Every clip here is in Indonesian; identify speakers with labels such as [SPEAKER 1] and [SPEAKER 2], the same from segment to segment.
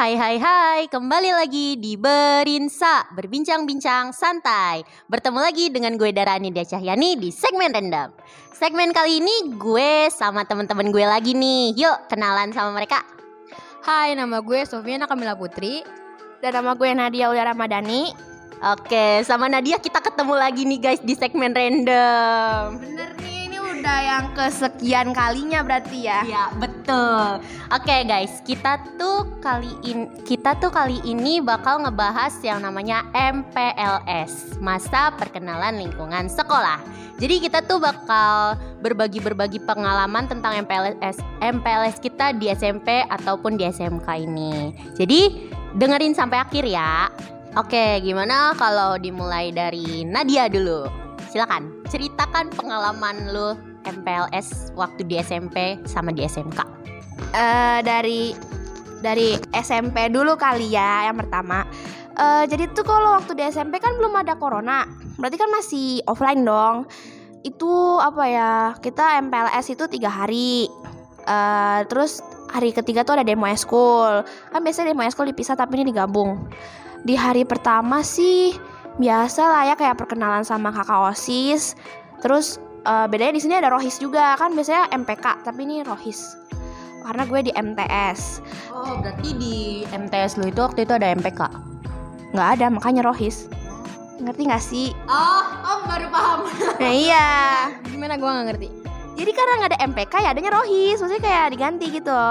[SPEAKER 1] Hai hai hai, kembali lagi di Berinsa Berbincang-bincang santai. Bertemu lagi dengan gue Darani Dia Cahyani di segmen random. Segmen kali ini gue sama teman-teman gue lagi nih. Yuk kenalan sama mereka.
[SPEAKER 2] Hai, nama gue Sofiana Kamila Putri.
[SPEAKER 3] Dan nama gue Nadia Ulia Ramadhani.
[SPEAKER 1] Oke, sama Nadia kita ketemu lagi nih guys di segmen random.
[SPEAKER 3] Bener udah yang kesekian kalinya berarti ya.
[SPEAKER 1] Ya betul. Oke guys, kita tuh kali in kita tuh kali ini bakal ngebahas yang namanya MPLS, masa perkenalan lingkungan sekolah. Jadi kita tuh bakal berbagi-berbagi pengalaman tentang MPLS MPLS kita di SMP ataupun di SMK ini. Jadi dengerin sampai akhir ya. Oke, gimana kalau dimulai dari Nadia dulu? Silakan ceritakan pengalaman lu MPLS waktu di SMP sama di SMK.
[SPEAKER 3] Eh, dari dari SMP dulu kali ya yang pertama. Eh, jadi tuh kalau waktu di SMP kan belum ada corona, berarti kan masih offline dong. Itu apa ya? Kita MPLS itu tiga hari. Eh, terus hari ketiga tuh ada demo eskul. Kan biasanya demo eskul dipisah tapi ini digabung. Di hari pertama sih biasa lah ya kayak perkenalan sama kakak osis. Terus eh, bedanya di sini ada rohis juga. Kan biasanya MPK tapi ini rohis. Karena gue di MTS
[SPEAKER 1] Oh, berarti di MTS lu itu waktu itu ada MPK.
[SPEAKER 3] nggak ada makanya rohis. Ngerti nggak sih?
[SPEAKER 1] Oh, oh baru paham.
[SPEAKER 3] nah iya.
[SPEAKER 2] Gimana gue gak ngerti?
[SPEAKER 3] jadi karena nggak ada MPK ya adanya rohis. Maksudnya kayak diganti gitu.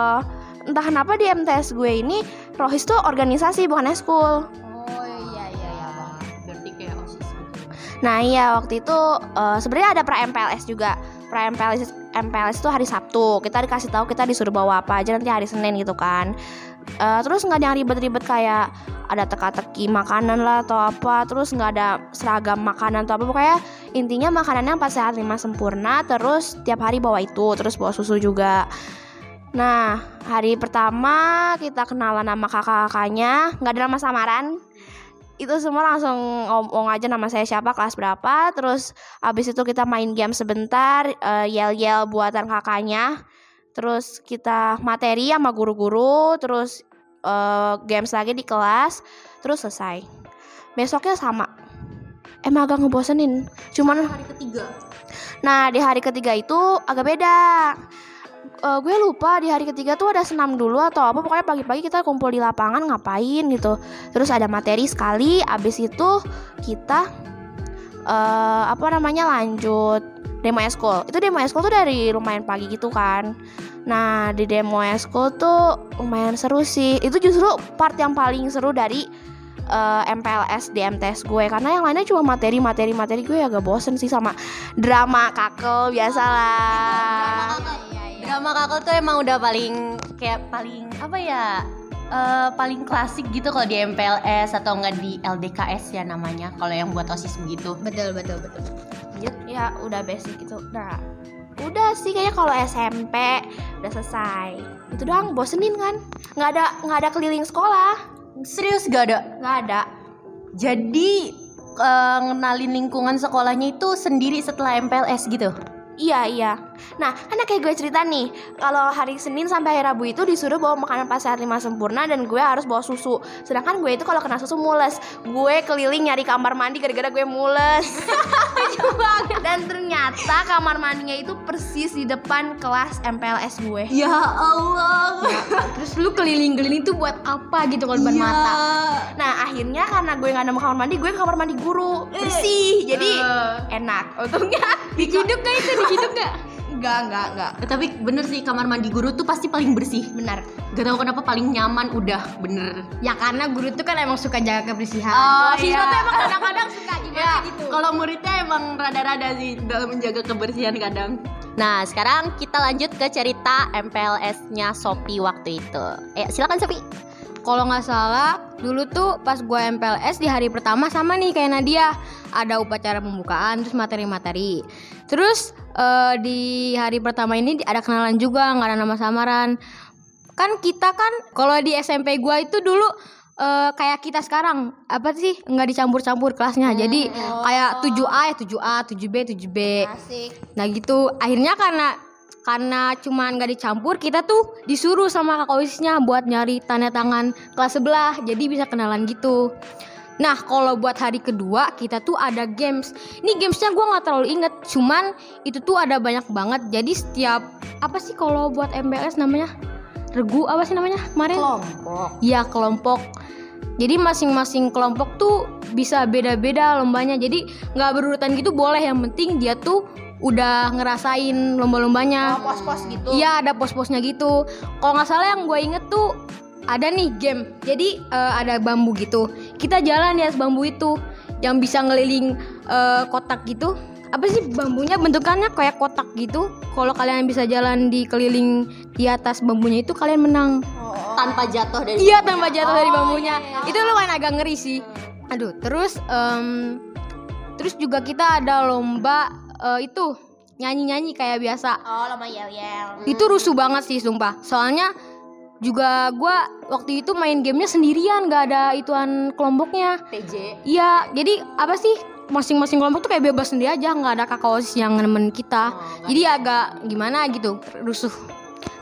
[SPEAKER 3] Entah kenapa di MTS gue ini rohis tuh organisasi bukan eskul Nah iya waktu itu eh, sebenarnya ada pra MPLS juga. Pra MPLS MPLS itu hari Sabtu. Kita dikasih tahu kita disuruh bawa apa aja nanti hari Senin gitu kan. Eh, terus nggak ada yang ribet-ribet kayak ada teka-teki makanan lah atau apa. Terus nggak ada seragam makanan atau apa. Pokoknya intinya makanannya empat sehat lima sempurna. Terus tiap hari bawa itu. Terus bawa susu juga. Nah hari pertama kita kenalan sama kakak-kakaknya. Nggak ada nama samaran itu semua langsung ngomong aja nama saya siapa kelas berapa. Terus abis itu kita main game sebentar eh, yel-yel buatan kakaknya. Terus kita materi sama guru-guru terus eh, games lagi di kelas terus selesai. Besoknya sama. Emang agak ngebosenin cuman
[SPEAKER 1] Hari ketiga.
[SPEAKER 3] Nah di hari ketiga itu agak beda Eh, Gue lupa di hari ketiga tuh ada senam dulu atau apa Pokoknya pagi-pagi kita kumpul di lapangan ngapain gitu. Terus ada materi sekali Abis itu kita eh Apa namanya lanjut Demo eskul. Itu demo eskul tuh dari lumayan pagi gitu kan. Nah di demo eskul tuh lumayan seru sih. Itu justru part yang paling seru dari eh, MPLS di MTS gue. Karena yang lainnya cuma materi materi materi. Gue agak bosen sih sama drama kakel biasalah
[SPEAKER 1] Drama kakak tuh emang udah paling kayak paling apa ya? eh, paling klasik gitu kalau di MPLS atau enggak di LDKS ya namanya kalau yang buat osis begitu.
[SPEAKER 2] Betul, betul, betul.
[SPEAKER 1] Lanjut.
[SPEAKER 3] ya udah basic gitu nah udah sih kayaknya kalau SMP udah selesai itu doang bosenin kan nggak ada nggak ada keliling sekolah
[SPEAKER 1] Serius gak ada?
[SPEAKER 3] nggak ada
[SPEAKER 1] Jadi eh, ngenalin lingkungan sekolahnya itu sendiri setelah MPLS gitu.
[SPEAKER 3] Iya iya. Nah, kan kayak gue cerita nih, kalau hari Senin sampai hari Rabu itu disuruh bawa makanan pas sehat lima sempurna dan gue harus bawa susu. Sedangkan gue itu kalau kena susu mules, gue keliling nyari kamar mandi gara-gara gue mules. Lucu banget. Dan ternyata kamar mandinya itu persis di depan kelas MPLS gue.
[SPEAKER 1] Ya Allah.
[SPEAKER 2] Terus lu keliling-keliling tuh buat apa gitu kalau
[SPEAKER 1] Iya.
[SPEAKER 2] mata?
[SPEAKER 3] Nah, akhirnya karena gue nggak ada kamar mandi, gue ke kamar mandi guru bersih. Jadi enak. Untungnya
[SPEAKER 2] Diciduk gak itu? Diciduk gak?
[SPEAKER 3] enggak enggak enggak.
[SPEAKER 1] Eh, tapi bener sih kamar mandi guru tuh pasti paling bersih.
[SPEAKER 3] Benar.
[SPEAKER 1] Gak tahu kenapa paling nyaman udah bener.
[SPEAKER 2] Ya karena guru tuh kan emang suka jaga kebersihan.
[SPEAKER 1] Oh,
[SPEAKER 2] Siswa
[SPEAKER 1] iya.
[SPEAKER 2] tuh emang kadang-kadang suka gimana
[SPEAKER 1] Ya,
[SPEAKER 2] gitu.
[SPEAKER 1] kalau muridnya emang rada-rada sih dalam menjaga kebersihan kadang. Nah, sekarang kita lanjut ke cerita MPLS-nya Sopi waktu itu. Eh, silakan Sopi.
[SPEAKER 2] Kalau nggak salah, dulu tuh pas gue MPLS di hari pertama sama nih kayak Nadia. Ada upacara pembukaan, terus materi-materi. Terus eh, di hari pertama ini ada kenalan juga, nggak ada nama samaran. Kan kita kan, kalau di SMP gue itu dulu eh, kayak kita sekarang apa sih nggak dicampur-campur kelasnya jadi kayak 7A ya 7A 7B 7B
[SPEAKER 3] Asik.
[SPEAKER 2] nah gitu akhirnya karena karena cuman nggak dicampur kita tuh disuruh sama kakak osisnya buat nyari tanda tangan kelas sebelah jadi bisa kenalan gitu Nah, kalau buat hari kedua kita tuh ada games. Ini gamesnya gue nggak terlalu inget, cuman itu tuh ada banyak banget. Jadi setiap apa sih kalau buat MPLS namanya? Regu apa sih namanya kemarin?
[SPEAKER 1] Kelompok.
[SPEAKER 2] Iya kelompok. Jadi masing-masing kelompok tuh bisa beda-beda lombanya. Jadi nggak berurutan gitu boleh. Yang penting dia tuh udah ngerasain lomba-lombanya.
[SPEAKER 3] Oh, pos-pos gitu.
[SPEAKER 2] Iya ada pos-posnya gitu. Kalau nggak salah yang gue inget tuh ada nih game. Jadi eh, ada bambu gitu. Kita jalan di atas bambu itu yang bisa ngeliling eh, kotak gitu. Apa sih bambunya bentukannya kayak kotak gitu. Kalau kalian bisa jalan di keliling di atas bambunya itu kalian menang.
[SPEAKER 1] Tanpa jatuh dari
[SPEAKER 2] Iya tanpa jatuh dari
[SPEAKER 3] Oh,
[SPEAKER 2] bambunya.
[SPEAKER 3] iya, iya.
[SPEAKER 2] Itu lumayan agak ngeri sih. Aduh, terus em, terus juga kita ada lomba eh, itu nyanyi-nyanyi kayak biasa.
[SPEAKER 3] Oh, lomba yel-yel.
[SPEAKER 2] Itu rusuh banget sih sumpah. Soalnya juga gua waktu itu main gamenya sendirian, gak ada ituan kelompoknya.
[SPEAKER 1] TJ.
[SPEAKER 2] Iya, jadi apa sih masing-masing kelompok tuh kayak bebas sendiri aja, nggak ada kakak osis yang nemenin kita.
[SPEAKER 1] Oh,
[SPEAKER 2] Jadi agak gimana gitu, rusuh.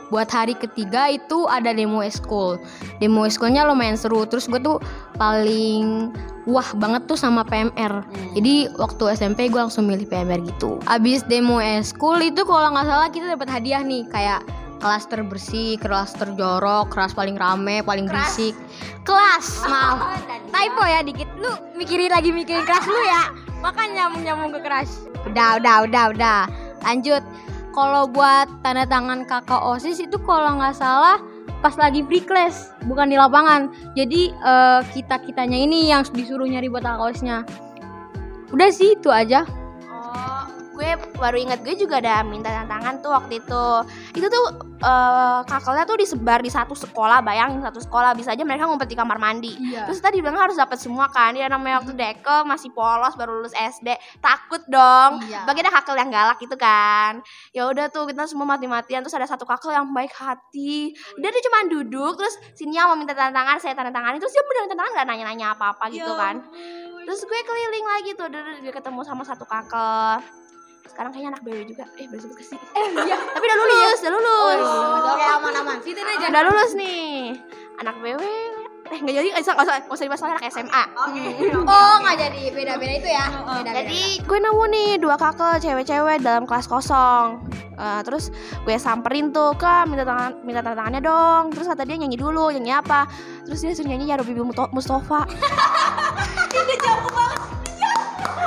[SPEAKER 2] Buat hari ketiga itu ada demo eskul. Demo eskulnya lumayan seru. Terus gue tuh paling wah banget tuh sama PMR. Jadi waktu SMP gue langsung milih PMR gitu. Abis demo eskul itu kalau nggak salah kita dapat hadiah nih kayak kelas terbersih, kelas terjorok, kelas paling rame, paling berisik. Kelas, maaf. Typo ya dikit. Lu mikirin lagi mikirin kelas lu ya. Makanya nyambung ke kelas. Udah, udah, udah, udah. Lanjut. Kalau buat tanda tangan kakak osis itu kalau nggak salah pas lagi free class, bukan di lapangan. Jadi kita kitanya ini yang disuruh nyari buat kakak osisnya. Udah sih itu aja.
[SPEAKER 3] Oh, gue baru ingat gue juga ada minta tantangan tuh waktu itu. Itu tuh eh kakelnya tuh disebar di satu sekolah, bayangin satu sekolah bisa aja mereka ngumpet di kamar mandi.
[SPEAKER 2] Iya.
[SPEAKER 3] Terus tadi bilang harus dapat semua kan. Dia namanya waktu dekel masih polos baru lulus SD. Takut dong.
[SPEAKER 2] Iya.
[SPEAKER 3] Bagi ada kakel yang galak gitu kan. Ya udah tuh kita semua mati-matian terus ada satu kakel yang baik hati. Dia tuh cuma duduk terus sini mau minta tanda tangan, saya tanda tangan. Terus dia bener minta tangan gak nanya-nanya apa-apa gitu kan. Terus gue keliling lagi tuh, udah gue ketemu sama satu kakel. Sekarang kayaknya anak BW juga. Eh, boleh sebut ke sih. Eh, iya. Tapi udah lulus, udah lulus.
[SPEAKER 2] Oke aman-aman. Situ aja.
[SPEAKER 3] Udah lulus nih. Anak BW Eh nggak jadi nggak usah nggak usah nggak usah dibahas anak SMA.
[SPEAKER 2] Oh nggak jadi beda-beda itu ya. Beda-beda.
[SPEAKER 3] Jadi gue nemu nih dua kakel cewek-cewek dalam kelas kosong. Eh, terus gue samperin tuh ke minta tangan minta tanda tangannya dong. Terus kata dia nyanyi dulu, nyanyi apa? Terus dia suruh nyanyi ya Robi Mustafa.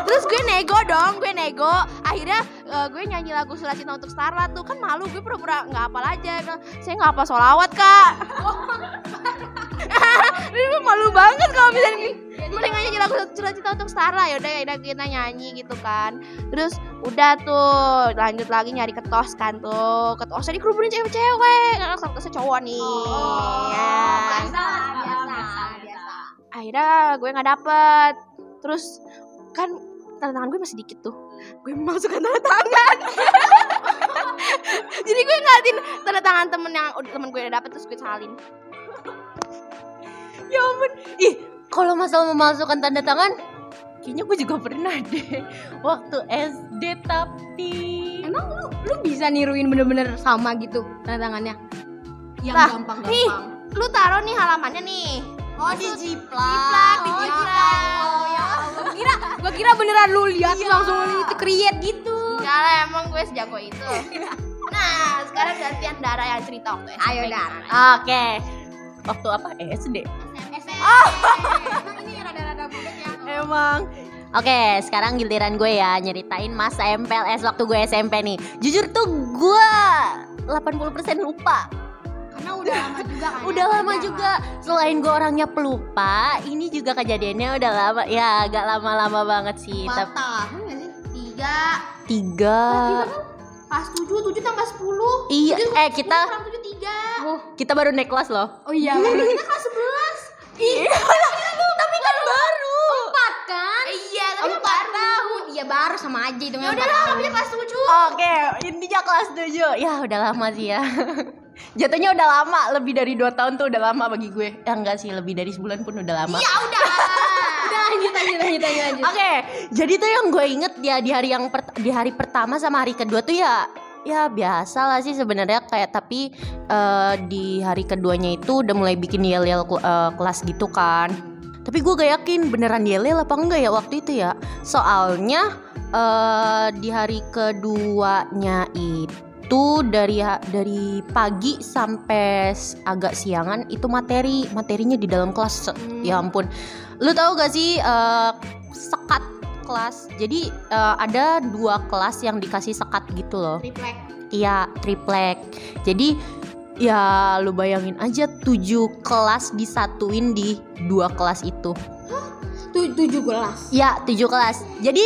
[SPEAKER 3] Terus gue nego dong, gue nego. Akhirnya eh, gue nyanyi lagu Surat Cinta untuk Starla tuh kan malu gue pura-pura nggak hafal aja. Bilang, Saya nggak hafal solawat kak. Ini gue malu banget kalau bisa mending nyanyi lagu Surat Cinta untuk Starla ya udah ya kita nyanyi gitu kan. Terus udah tuh lanjut lagi nyari ketos kan tuh. Ketosnya dikerumunin cewek-cewek. Karena ketosnya cowok nih. ya.
[SPEAKER 2] biasa, biasa, biasa.
[SPEAKER 3] Akhirnya gue nggak dapet. Terus kan tanda tangan gue masih dikit tuh gue masukkan tanda tangan jadi gue ngeliatin tanda tangan temen yang udah temen gue udah dapet terus gue salin
[SPEAKER 1] Ya ampun. Ih, kalau masalah memasukkan tanda tangan, kayaknya gue juga pernah deh. Waktu SD tapi
[SPEAKER 2] Emang lu lu bisa niruin bener-bener sama gitu tanda tangannya? Yang gampang-gampang.
[SPEAKER 3] nih lu taruh nih halamannya nih
[SPEAKER 1] Oh di jiplak.
[SPEAKER 3] Di jiplak.
[SPEAKER 2] Beneran lu lihat terus langsung lu itu create gitu.
[SPEAKER 3] Enggak lah emang gue sejago itu Nah sekarang gantian Dara yang cerita waktu SMP
[SPEAKER 2] Ayo, Dar.
[SPEAKER 3] gimana?
[SPEAKER 1] Oke. Waktu apa? SD.
[SPEAKER 2] Oh. ini rada-rada budek ya.
[SPEAKER 1] Emang. Oke, sekarang giliran gue ya nyeritain masa MPLS waktu gue SMP nih. Jujur tuh gue 80% lupa.
[SPEAKER 2] Karena udah lama juga kan.
[SPEAKER 1] Udah lama juga. Selain gue orangnya pelupa, ini juga kejadiannya udah lama. Ya, agak lama-lama banget sih.
[SPEAKER 2] Empat tahun gak sih?
[SPEAKER 3] Tiga
[SPEAKER 1] tiga.
[SPEAKER 3] Pas tujuh, tujuh tambah sepuluh
[SPEAKER 1] Iya, eh kita
[SPEAKER 3] tujuh tiga
[SPEAKER 1] kita baru naik kelas loh.
[SPEAKER 2] Oh iya.
[SPEAKER 3] Kita kelas sebelas
[SPEAKER 1] Iya. Tapi kan baru.
[SPEAKER 2] Empat kan?
[SPEAKER 3] Iya tapi kan
[SPEAKER 2] Empat
[SPEAKER 3] baru
[SPEAKER 2] tahun. Iya baru sama aja itu
[SPEAKER 3] Ya udah lah kelas tujuh
[SPEAKER 1] Oke, intinya kelas 7 Ya udah lama sih ya Jatuhnya udah lama, lebih dari 2 tahun tuh udah lama bagi gue. Ya enggak sih, lebih dari sebulan pun udah lama.
[SPEAKER 3] Ya udah.
[SPEAKER 2] Udah lanjut lanjut lanjut lanjut.
[SPEAKER 1] Oke, jadi tuh yang gue inget ya di hari yang per- di hari pertama sama hari kedua tuh ya ya biasa lah sih sebenarnya kayak tapi eh, di hari keduanya itu udah mulai bikin yel yel kelas gitu kan. Tapi gue gak yakin beneran yel yel apa enggak ya waktu itu ya. Soalnya eh, di hari keduanya itu dari ha- dari pagi sampai agak siangan itu materi materinya di dalam kelas ya ampun lu tahu gak sih eh, sekat kelas jadi eh, ada dua kelas yang dikasih sekat gitu loh
[SPEAKER 2] Triplek.
[SPEAKER 1] Iya, triplek. Jadi ya lu bayangin aja tujuh kelas disatuin di dua kelas itu.
[SPEAKER 2] Tu- tujuh gelas.
[SPEAKER 1] Ya, tujuh kelas. Jadi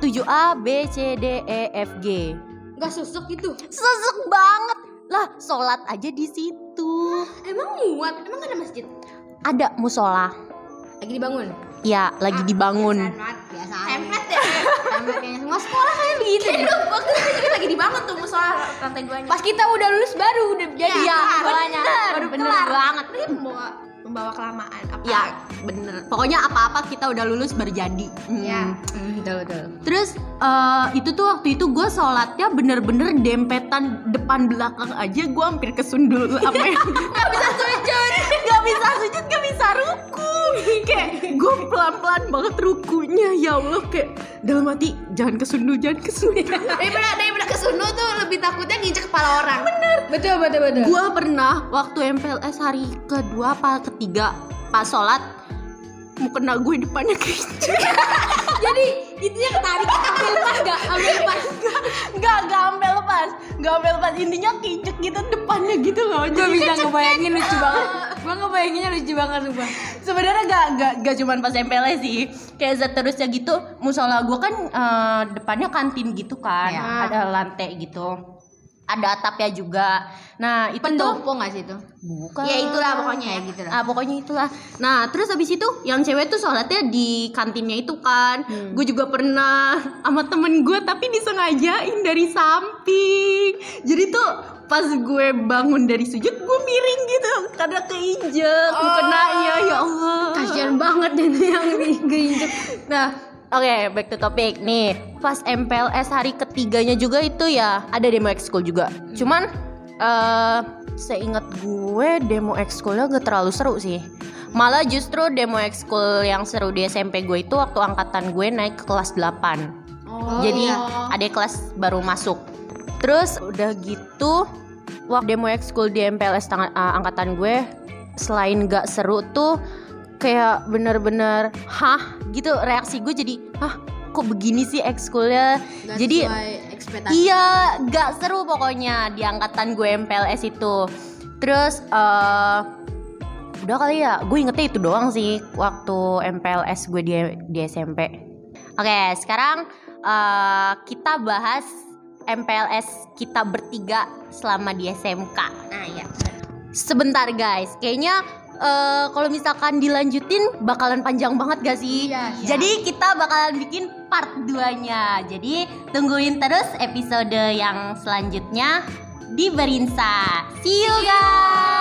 [SPEAKER 1] 7A, B, C, D, E, F, G.
[SPEAKER 2] Gak susuk gitu.
[SPEAKER 1] Sesek banget. Lah, sholat aja di situ.
[SPEAKER 2] Emang muat? Emang gak ada masjid?
[SPEAKER 1] Ada musola.
[SPEAKER 2] Lagi dibangun.
[SPEAKER 1] Ya, lagi dibangun.
[SPEAKER 2] Biasa.
[SPEAKER 3] Template deh.
[SPEAKER 2] Template kayaknya. Semua sekolah kayak begitu deh.
[SPEAKER 3] Itu waktu itu juga lagi dibangun tuh musola lantai duanya.
[SPEAKER 2] Pas kita udah lulus baru udah jadi
[SPEAKER 3] Iya,
[SPEAKER 2] musolanya.
[SPEAKER 3] bener,
[SPEAKER 2] Baru
[SPEAKER 1] bener
[SPEAKER 2] kelar.
[SPEAKER 1] banget.
[SPEAKER 3] Ini membawa kelamaan apa?
[SPEAKER 1] Ya, bener. Pokoknya apa-apa kita udah lulus berjadi. Hmm.
[SPEAKER 3] Ya.
[SPEAKER 2] Hmm, betul betul.
[SPEAKER 1] Terus eh, itu tuh waktu itu gue sholatnya bener-bener dempetan depan belakang aja gue hampir kesundul sama yang gak bisa sujud gak bisa sujud gak bisa ruku kayak gue pelan-pelan banget rukunya ya Allah kayak dalam hati jangan kesundul jangan kesundul
[SPEAKER 3] Daripada daripada kesundul tuh lebih takutnya nginjek kepala orang. Bener.
[SPEAKER 2] Betul betul betul.
[SPEAKER 1] gue pernah waktu MPLS hari kedua apa ketiga pas sholat mau kena gue depannya keinjek
[SPEAKER 2] Jadi itu yang ketarik ambil lepas gak? Ambil lepas.
[SPEAKER 1] Gak, gak sampai lepas Gak sampai lepas Intinya keinjek gitu depannya gitu loh
[SPEAKER 2] Gue
[SPEAKER 1] Jadi
[SPEAKER 2] bisa ngebayangin lucu banget. Gue ngebayanginnya lucu banget sumpah.
[SPEAKER 1] sebenarnya gak, gak, gak cuman pas MPLS sih Kayak seterusnya gitu Musola gue kan eh, depannya kantin gitu kan
[SPEAKER 2] Ya.
[SPEAKER 1] Ada lantai gitu Ada atapnya juga Nah itu
[SPEAKER 2] Pendopo gak sih itu?
[SPEAKER 1] Bukan
[SPEAKER 3] Ya itulah pokoknya
[SPEAKER 2] Kayak gitu lah.
[SPEAKER 1] Ah pokoknya itulah. Nah terus habis itu yang cewek tuh sholatnya di kantinnya itu kan.
[SPEAKER 2] Hmm.
[SPEAKER 1] Gue juga pernah sama temen gue tapi disengajain dari samping. Jadi tuh pas gue bangun dari sujud gue miring gitu karena keinjek oh. kena ya ya Allah.
[SPEAKER 2] Kasian banget dan yang diinjek.
[SPEAKER 1] Nah Oke, back to topic nih. Pas MPLS hari ketiganya juga itu ya ada demo ekskul juga. Cuman eh seingat gue demo ekskulnya gak terlalu seru sih. Malah justru demo ekskul yang seru di SMP gue itu waktu angkatan gue naik ke kelas 8.
[SPEAKER 2] Oh,
[SPEAKER 1] Jadi
[SPEAKER 2] iya.
[SPEAKER 1] ada kelas baru masuk. Terus udah gitu waktu demo ekskul di MPLS tang- uh, angkatan gue selain gak seru tuh kayak bener-bener hah gitu reaksi gue jadi hah kok begini sih ekskulnya jadi. Iya, gak seru pokoknya di angkatan gue MPLS itu. Terus eh udah kali ya, gue ingetnya itu doang sih waktu MPLS gue di di SMP. Oke, sekarang eh kita bahas MPLS kita bertiga selama di SMK.
[SPEAKER 3] Nah, iya.
[SPEAKER 1] Sebentar guys, kayaknya eh, kalau misalkan dilanjutin bakalan panjang banget gak sih?
[SPEAKER 2] Iya, iya.
[SPEAKER 1] Jadi kita bakalan bikin part 2-nya. Jadi tungguin terus episode yang selanjutnya di Berinsa. See you guys.